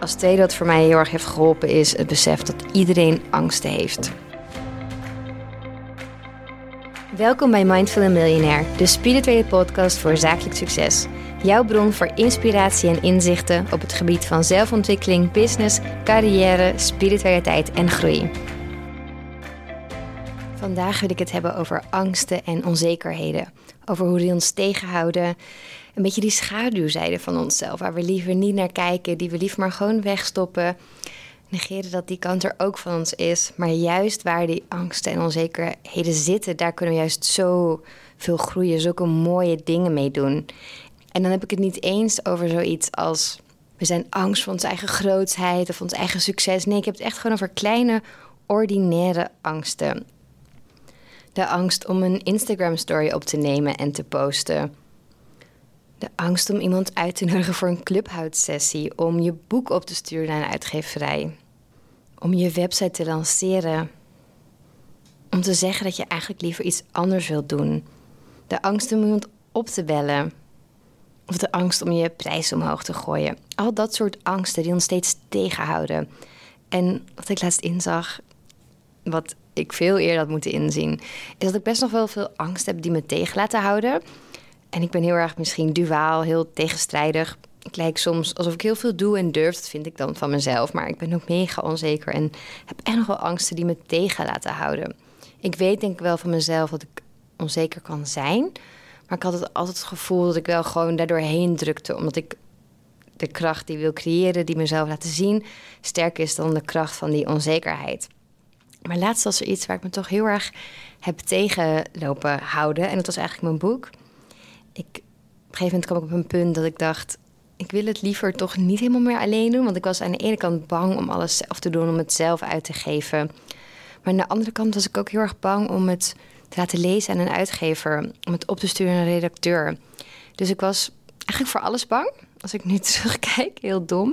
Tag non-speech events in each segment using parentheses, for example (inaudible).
Als tweede wat voor mij heel erg heeft geholpen is het besef dat iedereen angsten heeft. Welkom bij Mindful Millionaire, de spirituele podcast voor zakelijk succes. Jouw bron voor inspiratie en inzichten op het gebied van zelfontwikkeling, business, carrière, spiritualiteit en groei. Vandaag wil ik het hebben over angsten en onzekerheden. Over hoe die ons tegenhouden. Een beetje die schaduwzijde van onszelf, waar we liever niet naar kijken, die we liever maar gewoon wegstoppen. Negeren dat die kant er ook van ons is. Maar juist waar die angsten en onzekerheden zitten, daar kunnen we juist zo veel groeien, zulke mooie dingen mee doen. En dan heb ik het niet eens over zoiets als we zijn angst voor onze eigen grootheid of ons eigen succes. Nee, ik heb het echt gewoon over kleine, ordinaire angsten. De angst om een Instagram-story op te nemen en te posten. De angst om iemand uit te nodigen voor een clubhoudsessie. Om je boek op te sturen naar een uitgeverij. Om je website te lanceren. Om te zeggen dat je eigenlijk liever iets anders wilt doen. De angst om iemand op te bellen. Of de angst om je prijs omhoog te gooien. Al dat soort angsten die ons steeds tegenhouden. En wat ik laatst inzag, wat ik veel eerder had moeten inzien, is dat ik best nog wel veel angst heb die me tegen laten houden. En ik ben heel erg misschien duaal, heel tegenstrijdig. Ik lijk soms alsof ik heel veel doe en durf. Dat vind ik dan van mezelf. Maar ik ben ook mega onzeker en heb echt nog wel angsten die me tegen laten houden. Ik weet denk ik wel van mezelf dat ik onzeker kan zijn. Maar ik had het altijd het gevoel dat ik wel gewoon daardoor heen drukte. Omdat ik de kracht die wil creëren, die mezelf laten zien, sterker is dan de kracht van die onzekerheid. Maar laatst was er iets waar ik me toch heel erg heb tegenlopen houden. En dat was eigenlijk mijn boek. Ik, op een gegeven moment kwam ik op een punt dat ik dacht... ik wil het liever toch niet helemaal meer alleen doen. Want ik was aan de ene kant bang om alles zelf te doen, om het zelf uit te geven. Maar aan de andere kant was ik ook heel erg bang om het te laten lezen aan een uitgever. Om het op te sturen naar een redacteur. Dus ik was eigenlijk voor alles bang. Als ik nu (laughs) terugkijk, heel dom.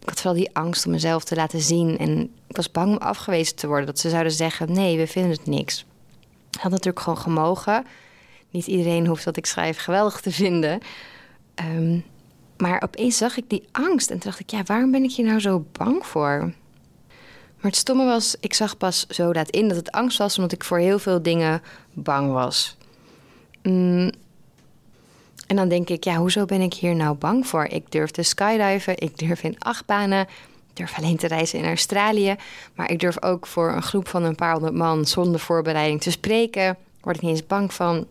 Ik had vooral die angst om mezelf te laten zien. En ik was bang om afgewezen te worden. Dat ze zouden zeggen, nee, we vinden het niks. Ik had natuurlijk gewoon gemogen. Niet iedereen hoeft wat ik schrijf geweldig te vinden. Um, maar opeens zag ik die angst en dacht ik, ja, waarom ben ik hier nou zo bang voor? Maar het stomme was, ik zag pas zo laat in dat het angst was omdat ik voor heel veel dingen bang was. Mm. En dan denk ik, ja, hoezo ben ik hier nou bang voor? Ik durf te skydiven, ik durf in achtbanen, ik durf alleen te reizen in Australië. Maar ik durf ook voor een groep van een paar honderd man zonder voorbereiding te spreken. Word ik niet eens bang van.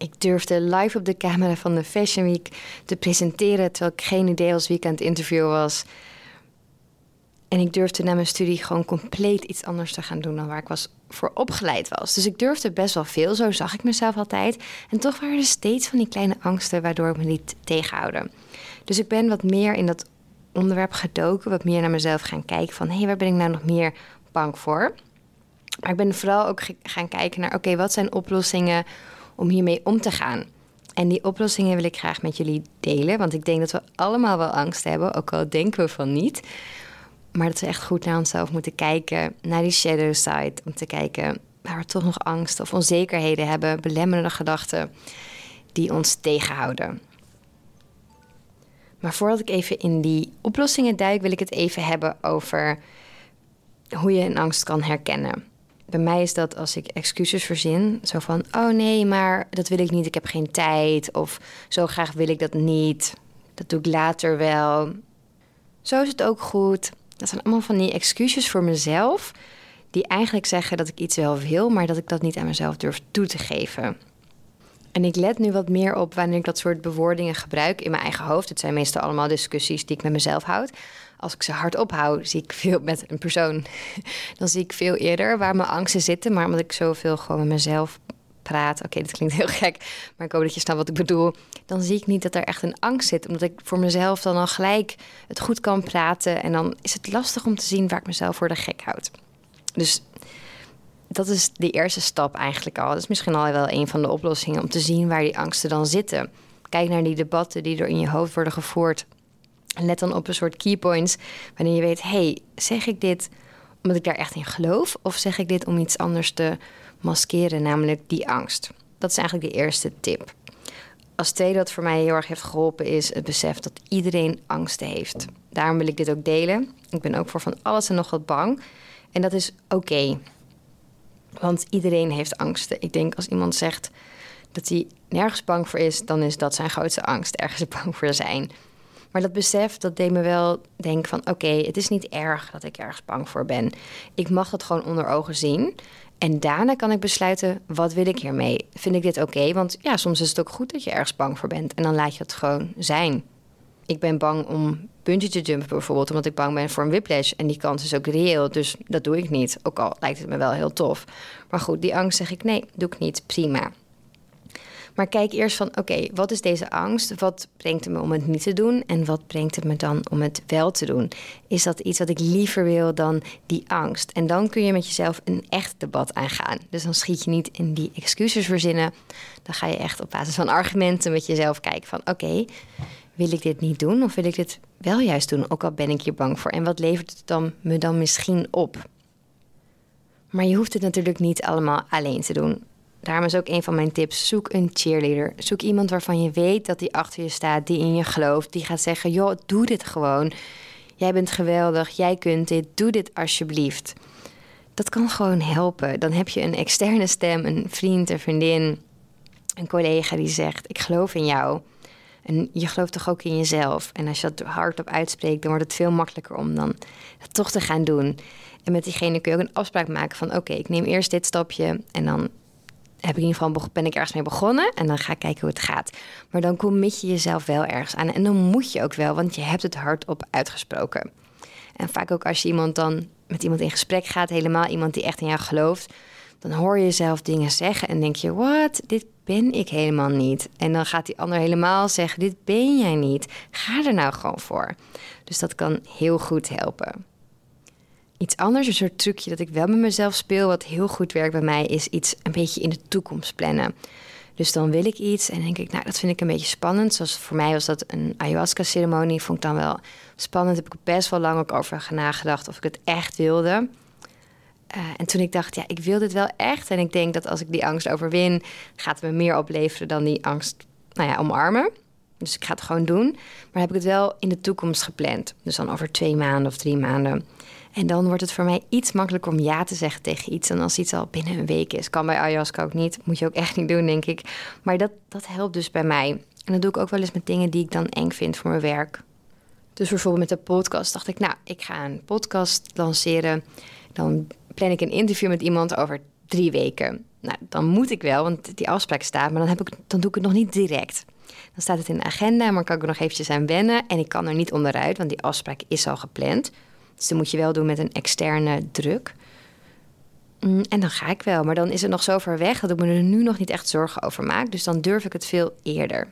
Ik durfde live op de camera van de Fashion Week te presenteren terwijl ik geen idee was wie ik aan het interview was. En ik durfde na mijn studie gewoon compleet iets anders te gaan doen dan waar ik was voor opgeleid was. Dus ik durfde best wel veel, zo zag ik mezelf altijd. En toch waren er steeds van die kleine angsten waardoor ik me liet tegenhouden. Dus ik ben wat meer in dat onderwerp gedoken, wat meer naar mezelf gaan kijken van hé, hey, waar ben ik nou nog meer bang voor? Maar ik ben vooral ook gaan kijken naar oké, wat zijn oplossingen om hiermee om te gaan? En die oplossingen wil ik graag met jullie delen, want ik denk dat we allemaal wel angst hebben, ook al denken we van niet. Maar dat we echt goed naar onszelf moeten kijken, naar die shadow side. Om te kijken waar we toch nog angst of onzekerheden hebben, belemmerende gedachten die ons tegenhouden. Maar voordat ik even in die oplossingen duik, wil ik het even hebben over hoe je een angst kan herkennen. Bij mij is dat als ik excuses verzin, zo van: oh nee, maar dat wil ik niet, ik heb geen tijd. Of zo graag wil ik dat niet, dat doe ik later wel. Zo is het ook goed. Dat zijn allemaal van die excuses voor mezelf, die eigenlijk zeggen dat ik iets wel wil, maar dat ik dat niet aan mezelf durf toe te geven. En ik let nu wat meer op wanneer ik dat soort bewoordingen gebruik in mijn eigen hoofd. Het zijn meestal allemaal discussies die ik met mezelf houd. Als ik ze hardop hou, zie ik veel met een persoon. (laughs) Dan zie ik veel eerder waar mijn angsten zitten. Maar omdat ik zoveel gewoon met mezelf praat. Oké, dat klinkt heel gek, maar ik hoop dat je snapt wat ik bedoel. Dan zie ik niet dat er echt een angst zit, omdat ik voor mezelf dan al gelijk het goed kan praten. En dan is het lastig om te zien waar ik mezelf voor de gek houd. Dus dat is de eerste stap eigenlijk al. Dat is misschien al wel een van de oplossingen om te zien waar die angsten dan zitten. Kijk naar die debatten die er in je hoofd worden gevoerd. Let dan op een soort keypoints wanneer je weet: hey, zeg ik dit omdat ik daar echt in geloof? Of zeg ik dit om iets anders te maskeren, namelijk die angst. Dat is eigenlijk de eerste tip. als tweede wat voor mij heel erg heeft geholpen is het besef dat iedereen angsten heeft. Daarom wil ik dit ook delen. Ik ben ook voor van alles en nog wat bang. En dat is oké. Want iedereen heeft angsten. Ik denk als iemand zegt dat hij nergens bang voor is, dan is dat zijn grootste angst, ergens (laughs) bang voor zijn. Maar dat besef, dat deed me wel denken van... oké, het is niet erg dat ik ergens bang voor ben. Ik mag het gewoon onder ogen zien. En daarna kan ik besluiten, wat wil ik hiermee? Vind ik dit oké? Want ja, soms is het ook goed dat je ergens bang voor bent. En dan laat je het gewoon zijn. Ik ben bang om bungee te jumpen bijvoorbeeld... omdat ik bang ben voor een whiplash. En die kans is ook reëel, dus dat doe ik niet. Ook al lijkt het me wel heel tof. Maar goed, die angst zeg ik, nee, doe ik niet. Prima. Maar kijk eerst van, oké, wat is deze angst? Wat brengt het me om het niet te doen? En wat brengt het me dan om het wel te doen? Is dat iets wat ik liever wil dan die angst? En dan kun je met jezelf een echt debat aangaan. Dus dan schiet je niet in die excuses verzinnen. Dan ga je echt op basis van argumenten met jezelf kijken van, oké, wil ik dit niet doen? Of wil ik dit wel juist doen? Ook al ben ik hier bang voor. En wat levert het dan, me dan misschien op? Maar je hoeft het natuurlijk niet allemaal alleen te doen. Daarom is ook een van mijn tips: zoek een cheerleader. Zoek iemand waarvan je weet dat die achter je staat, die in je gelooft, die gaat zeggen: joh, doe dit gewoon. Jij bent geweldig, jij kunt dit, doe dit alsjeblieft. Dat kan gewoon helpen. Dan heb je een externe stem, een vriend, een vriendin, een collega die zegt: Ik geloof in jou. En je gelooft toch ook in jezelf. En als je dat hardop uitspreekt, dan wordt het veel makkelijker om dan toch te gaan doen. En met diegene kun je ook een afspraak maken van: oké, ik neem eerst dit stapje en dan heb ik in ieder geval ben ik ergens mee begonnen en dan ga ik kijken hoe het gaat. Maar dan commit je jezelf wel ergens aan en dan moet je ook wel, want je hebt het hardop uitgesproken. En vaak ook als je iemand dan met iemand in gesprek gaat, helemaal iemand die echt in jou gelooft, dan hoor je jezelf dingen zeggen en denk je: wat, dit ben ik helemaal niet. En dan gaat die ander helemaal zeggen: dit ben jij niet. Ga er nou gewoon voor. Dus dat kan heel goed helpen. Iets anders, een soort trucje dat ik wel met mezelf speel, wat heel goed werkt bij mij, is iets een beetje in de toekomst plannen. Dus dan wil ik iets en denk ik, nou, dat vind ik een beetje spannend. Zoals voor mij was dat een ayahuasca-ceremonie, vond ik dan wel spannend. Heb ik best wel lang ook over nagedacht of ik het echt wilde. Uh, en toen ik dacht, ja, ik wil dit wel echt. En ik denk dat als ik die angst overwin, gaat het me meer opleveren dan die angst, nou ja, omarmen. Dus ik ga het gewoon doen. Maar heb ik het wel in de toekomst gepland. Dus dan over twee maanden of drie maanden. En dan wordt het voor mij iets makkelijker om ja te zeggen tegen iets dan als iets al binnen een week is. Kan bij ayahuasca ook niet. Moet je ook echt niet doen, denk ik. Maar dat, dat helpt dus bij mij. En dat doe ik ook wel eens met dingen die ik dan eng vind voor mijn werk. Dus bijvoorbeeld met de podcast dacht ik, nou, ik ga een podcast lanceren. Dan plan ik een interview met iemand over drie weken. Nou, dan moet ik wel, want die afspraak staat, maar dan, heb ik, dan doe ik het nog niet direct. Dan staat het in de agenda, maar kan ik er nog eventjes aan wennen. En ik kan er niet onderuit, want die afspraak is al gepland. Dus dat moet je wel doen met een externe druk. Mm, en dan ga ik wel, maar dan is het nog zo ver weg dat ik me er nu nog niet echt zorgen over maak. Dus dan durf ik het veel eerder.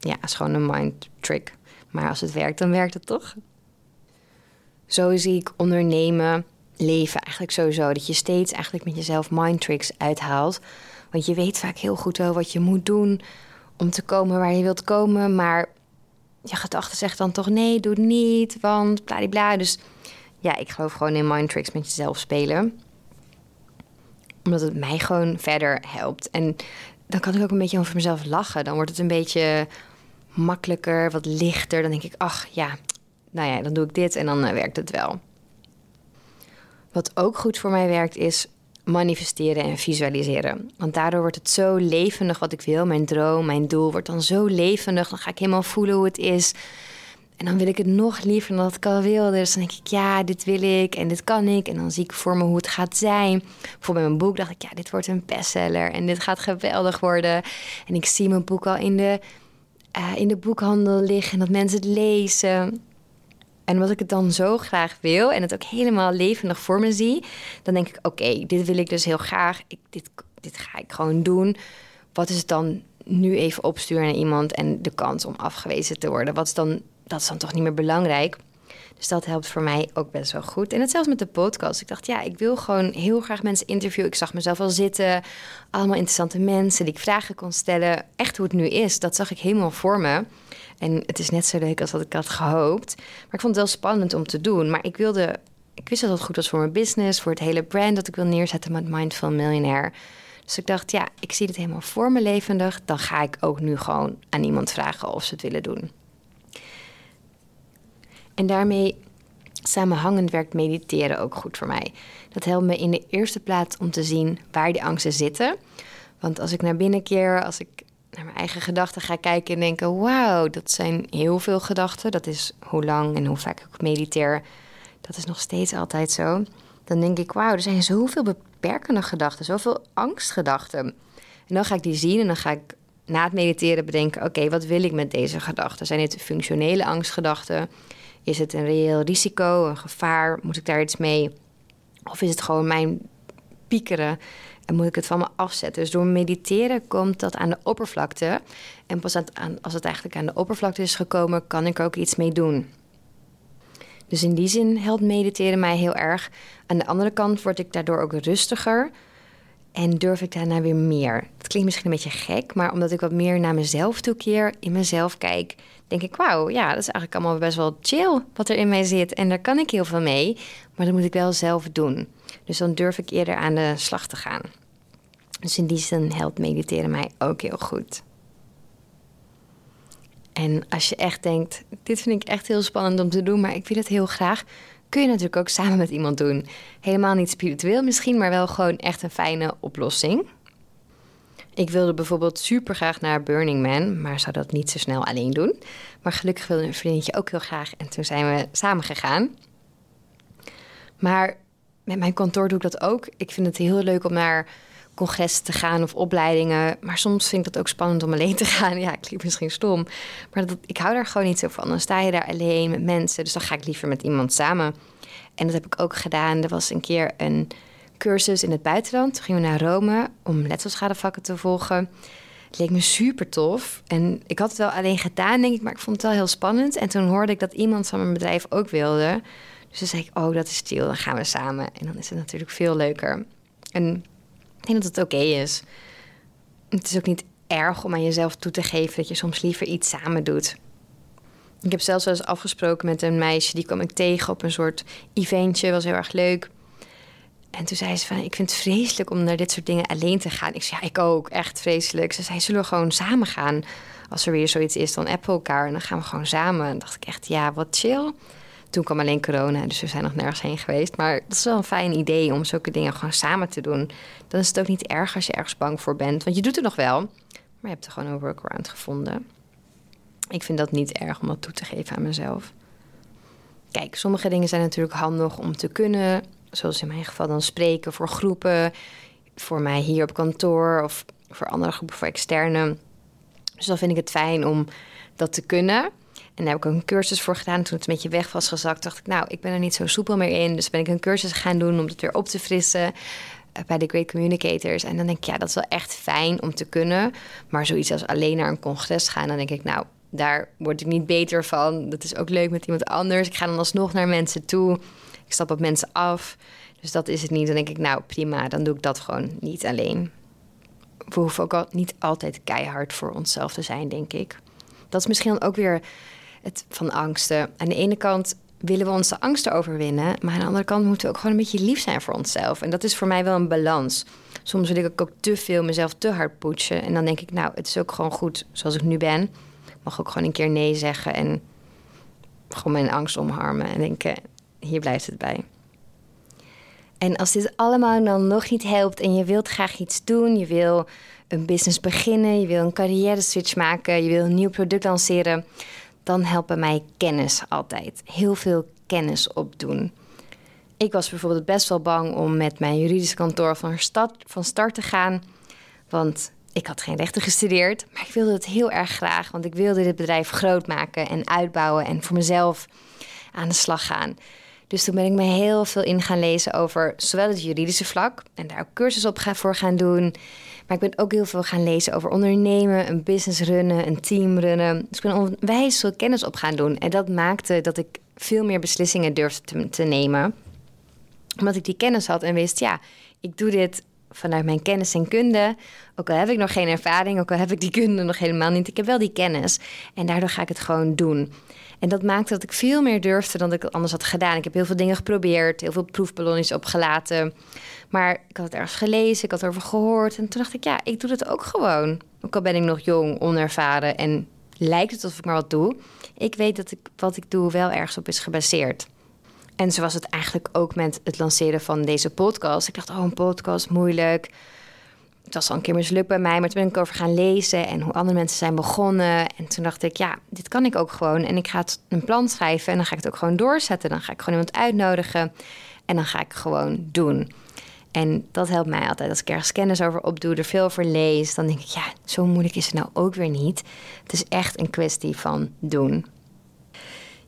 Ja, is gewoon een mind trick. Maar als het werkt, dan werkt het toch? Zo zie ik ondernemen, leven eigenlijk sowieso. Dat je steeds eigenlijk met jezelf mind tricks uithaalt. Want je weet vaak heel goed wel wat je moet doen om te komen waar je wilt komen. Maar je gedachten zegt dan toch nee, doe het niet, want bladibla. Dus ja, ik geloof gewoon in mind tricks met jezelf spelen. Omdat het mij gewoon verder helpt. En dan kan ik ook een beetje over mezelf lachen. Dan wordt het een beetje makkelijker, wat lichter. Dan denk ik, ach ja, nou ja, dan doe ik dit en dan eh, werkt het wel. Wat ook goed voor mij werkt is manifesteren en visualiseren. Want daardoor wordt het zo levendig wat ik wil. Mijn droom, mijn doel wordt dan zo levendig. Dan ga ik helemaal voelen hoe het is. En dan wil ik het nog liever dan dat ik al wilde. Dus dan denk ik, ja, dit wil ik en dit kan ik. En dan zie ik voor me hoe het gaat zijn. Bijvoorbeeld met mijn boek dacht ik, ja, dit wordt een bestseller. En dit gaat geweldig worden. En ik zie mijn boek al in de, uh, in de boekhandel liggen. En dat mensen het lezen. En wat ik het dan zo graag wil en het ook helemaal levendig voor me zie, dan denk ik: oké, dit wil ik dus heel graag. Ik, dit, dit ga ik gewoon doen. Wat is het dan nu even opsturen naar iemand en de kans om afgewezen te worden? Wat is dan, dat is dan toch niet meer belangrijk? Dus dat helpt voor mij ook best wel goed. En hetzelfde met de podcast. Ik dacht, ja, ik wil gewoon heel graag mensen interviewen. Ik zag mezelf al zitten. Allemaal interessante mensen die ik vragen kon stellen. Echt hoe het nu is, dat zag ik helemaal voor me. En het is net zo leuk als wat ik had gehoopt. Maar ik vond het wel spannend om te doen. Maar ik wilde, ik wist dat het goed was voor mijn business, voor het hele brand dat ik wil neerzetten met Mindful Millionaire. Dus ik dacht, ja, ik zie het helemaal voor me levendig. Dan ga ik ook nu gewoon aan iemand vragen of ze het willen doen. En daarmee samenhangend werkt mediteren ook goed voor mij. Dat helpt me in de eerste plaats om te zien waar die angsten zitten. Want als ik naar binnen keer, als ik naar mijn eigen gedachten ga kijken en denken: wauw, dat zijn heel veel gedachten. Dat is hoe lang en hoe vaak ik mediteer. Dat is nog steeds altijd zo. Dan denk ik: wauw, er zijn zoveel beperkende gedachten, zoveel angstgedachten. En dan ga ik die zien en dan ga ik na het mediteren bedenken: oké, wat wil ik met deze gedachten? Zijn het functionele angstgedachten? Is het een reëel risico, een gevaar? Moet ik daar iets mee? Of is het gewoon mijn en moet ik het van me afzetten? Dus door mediteren komt dat aan de oppervlakte. En pas als het eigenlijk aan de oppervlakte is gekomen, kan ik ook iets mee doen. Dus in die zin helpt mediteren mij heel erg. Aan de andere kant word ik daardoor ook rustiger. En durf ik daarna weer meer. Het klinkt misschien een beetje gek, maar omdat ik wat meer naar mezelf toekeer, in mezelf kijk, denk ik, wauw, ja, dat is eigenlijk allemaal best wel chill wat er in mij zit. En daar kan ik heel veel mee, maar dat moet ik wel zelf doen. Dus dan durf ik eerder aan de slag te gaan. Dus in die zin helpt mediteren mij ook heel goed. En als je echt denkt, dit vind ik echt heel spannend om te doen, maar ik wil het heel graag, kun je natuurlijk ook samen met iemand doen. Helemaal niet spiritueel misschien, maar wel gewoon echt een fijne oplossing. Ik wilde bijvoorbeeld super graag naar Burning Man, maar zou dat niet zo snel alleen doen. Maar gelukkig wilde een vriendje ook heel graag en toen zijn we samen gegaan. Maar met mijn kantoor doe ik dat ook. Ik vind het heel leuk om naar congressen te gaan of opleidingen. Maar soms vind ik dat ook spannend om alleen te (laughs) gaan. Ja, klinkt misschien stom. Maar dat, ik hou daar gewoon niet zo van. Dan sta je daar alleen met mensen. Dus dan ga ik liever met iemand samen. En dat heb ik ook gedaan. Er was een keer een cursus in het buitenland. Toen gingen we naar Rome om letselschadevakken te volgen. Het leek me super tof. En ik had het wel alleen gedaan, denk ik, maar ik vond het wel heel spannend. En toen hoorde ik dat iemand van mijn bedrijf ook wilde. Dus zei ik, oh, dat is stil, dan gaan we samen. En dan is het natuurlijk veel leuker. En ik denk dat het oké is. Het is ook niet erg om aan jezelf toe te geven dat je soms liever iets samen doet. Ik heb zelfs wel eens afgesproken met een meisje, die kwam ik tegen op een soort eventje, was heel erg leuk. En toen zei ze van, ik vind het vreselijk om naar dit soort dingen alleen te gaan. Ik zei, ja, ik ook, echt vreselijk. Ze zei, zullen we gewoon samen gaan? Als er weer zoiets is, dan appen elkaar en dan gaan we gewoon samen. En dacht ik echt, ja, wat chill. Toen kwam alleen corona, dus we zijn nog nergens heen geweest. Maar dat is wel een fijn idee om zulke dingen gewoon samen te doen. Dan is het ook niet erg als je ergens bang voor bent. Want je doet het nog wel, maar je hebt er gewoon een workaround gevonden. Ik vind dat niet erg om dat toe te geven aan mezelf. Kijk, sommige dingen zijn natuurlijk handig om te kunnen. Zoals in mijn geval dan spreken voor groepen. Voor mij hier op kantoor of voor andere groepen, voor externe. Dus dan vind ik het fijn om dat te kunnen. En daar heb ik ook een cursus voor gedaan. Toen het een beetje weg was gezakt, dacht ik, nou, ik ben er niet zo soepel meer in. Dus ben ik een cursus gaan doen om het weer op te frissen eh, bij de Great Communicators. En dan denk ik, ja, dat is wel echt fijn om te kunnen. Maar zoiets als alleen naar een congres gaan, dan denk ik, nou, daar word ik niet beter van. Dat is ook leuk met iemand anders. Ik ga dan alsnog naar mensen toe. Ik stap op mensen af. Dus dat is het niet. Dan denk ik, nou prima, dan doe ik dat gewoon niet alleen. We hoeven ook al niet altijd keihard voor onszelf te zijn, denk ik. Dat is misschien ook weer het van angsten. Aan de ene kant willen we onze angsten overwinnen, maar aan de andere kant moeten we ook gewoon een beetje lief zijn voor onszelf. En dat is voor mij wel een balans. Soms wil ik ook te veel mezelf te hard poetsen. En dan denk ik, nou, het is ook gewoon goed zoals ik nu ben. Mag ook gewoon een keer nee zeggen en gewoon mijn angst omarmen en denken, hier blijft het bij. En als dit allemaal dan nog niet helpt en je wilt graag iets doen, je wil een business beginnen, je wil een carrière switch maken, je wil een nieuw product lanceren, dan helpen mij kennis altijd. Heel veel kennis opdoen. Ik was bijvoorbeeld best wel bang om met mijn juridische kantoor van start, van start te gaan. Want ik had geen rechten gestudeerd, maar ik wilde het heel erg graag. Want ik wilde dit bedrijf groot maken en uitbouwen en voor mezelf aan de slag gaan. Dus toen ben ik me heel veel in gaan lezen over zowel het juridische vlak en daar ook cursus op voor gaan doen. Maar ik ben ook heel veel gaan lezen over ondernemen, een business runnen, een team runnen. Dus ik ben onwijs veel kennis op gaan doen. En dat maakte dat ik veel meer beslissingen durfde te nemen. Omdat ik die kennis had en wist, ja, ik doe dit vanuit mijn kennis en kunde. Ook al heb ik nog geen ervaring, ook al heb ik die kunde nog helemaal niet. Ik heb wel die kennis. En daardoor ga ik het gewoon doen. En dat maakte dat ik veel meer durfde dan ik anders had gedaan. Ik heb heel veel dingen geprobeerd, heel veel proefballonnetjes opgelaten. Maar ik had het ergens gelezen, ik had erover gehoord. En toen dacht ik, ja, ik doe dat ook gewoon. Ook al ben ik nog jong, onervaren en lijkt het alsof ik maar wat doe. Ik weet dat ik, wat ik doe wel ergens op is gebaseerd. En zo was het eigenlijk ook met het lanceren van deze podcast. Ik dacht, oh, een podcast, moeilijk. Het was al een keer mislukt bij mij, maar toen ben ik over gaan lezen en hoe andere mensen zijn begonnen. En toen dacht ik, ja, dit kan ik ook gewoon. En ik ga het een plan schrijven en dan ga ik het ook gewoon doorzetten. Dan ga ik gewoon iemand uitnodigen en dan ga ik gewoon doen. En dat helpt mij altijd. Als ik ergens kennis over opdoe, er veel over lees, dan denk ik, ja, zo moeilijk is het nou ook weer niet. Het is echt een kwestie van doen.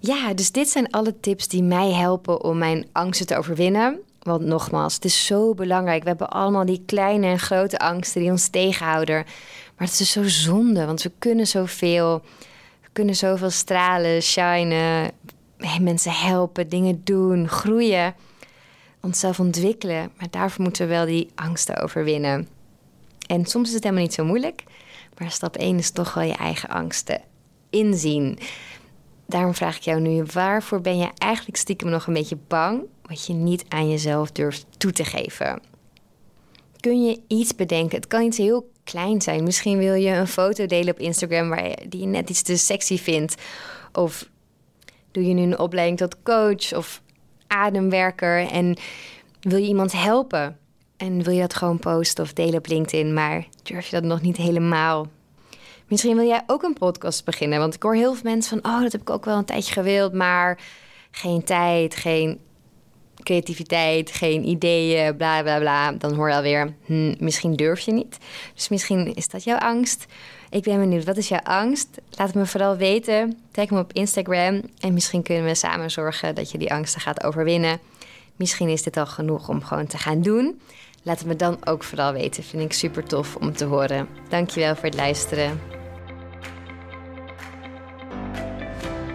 Ja, dus dit zijn alle tips die mij helpen om mijn angsten te overwinnen. Want nogmaals, het is zo belangrijk. We hebben allemaal die kleine en grote angsten die ons tegenhouden. Maar het is zo zonde, want we kunnen zoveel. We kunnen zoveel stralen, shinen, mensen helpen, dingen doen, groeien, onszelf ontwikkelen. Maar daarvoor moeten we wel die angsten overwinnen. En soms is het helemaal niet zo moeilijk. Maar stap 1 is toch wel je eigen angsten inzien. Daarom vraag ik jou nu, waarvoor ben je eigenlijk stiekem nog een beetje bang wat je niet aan jezelf durft toe te geven? Kun je iets bedenken? Het kan iets heel klein zijn. Misschien wil je een foto delen op Instagram waar je, die je net iets te sexy vindt. Of doe je nu een opleiding tot coach of ademwerker en wil je iemand helpen? En wil je dat gewoon posten of delen op LinkedIn, maar durf je dat nog niet helemaal? Misschien wil jij ook een podcast beginnen. Want ik hoor heel veel mensen van: Oh, dat heb ik ook wel een tijdje gewild, maar geen tijd, geen creativiteit, geen ideeën, bla bla bla. Dan hoor je alweer: hm, Misschien durf je niet. Dus misschien is dat jouw angst. Ik ben benieuwd, wat is jouw angst? Laat het me vooral weten. Tag me op Instagram en misschien kunnen we samen zorgen dat je die angsten gaat overwinnen. Misschien is dit al genoeg om gewoon te gaan doen. Laat het me dan ook vooral weten. Vind ik super tof om te horen. Dankjewel voor het luisteren.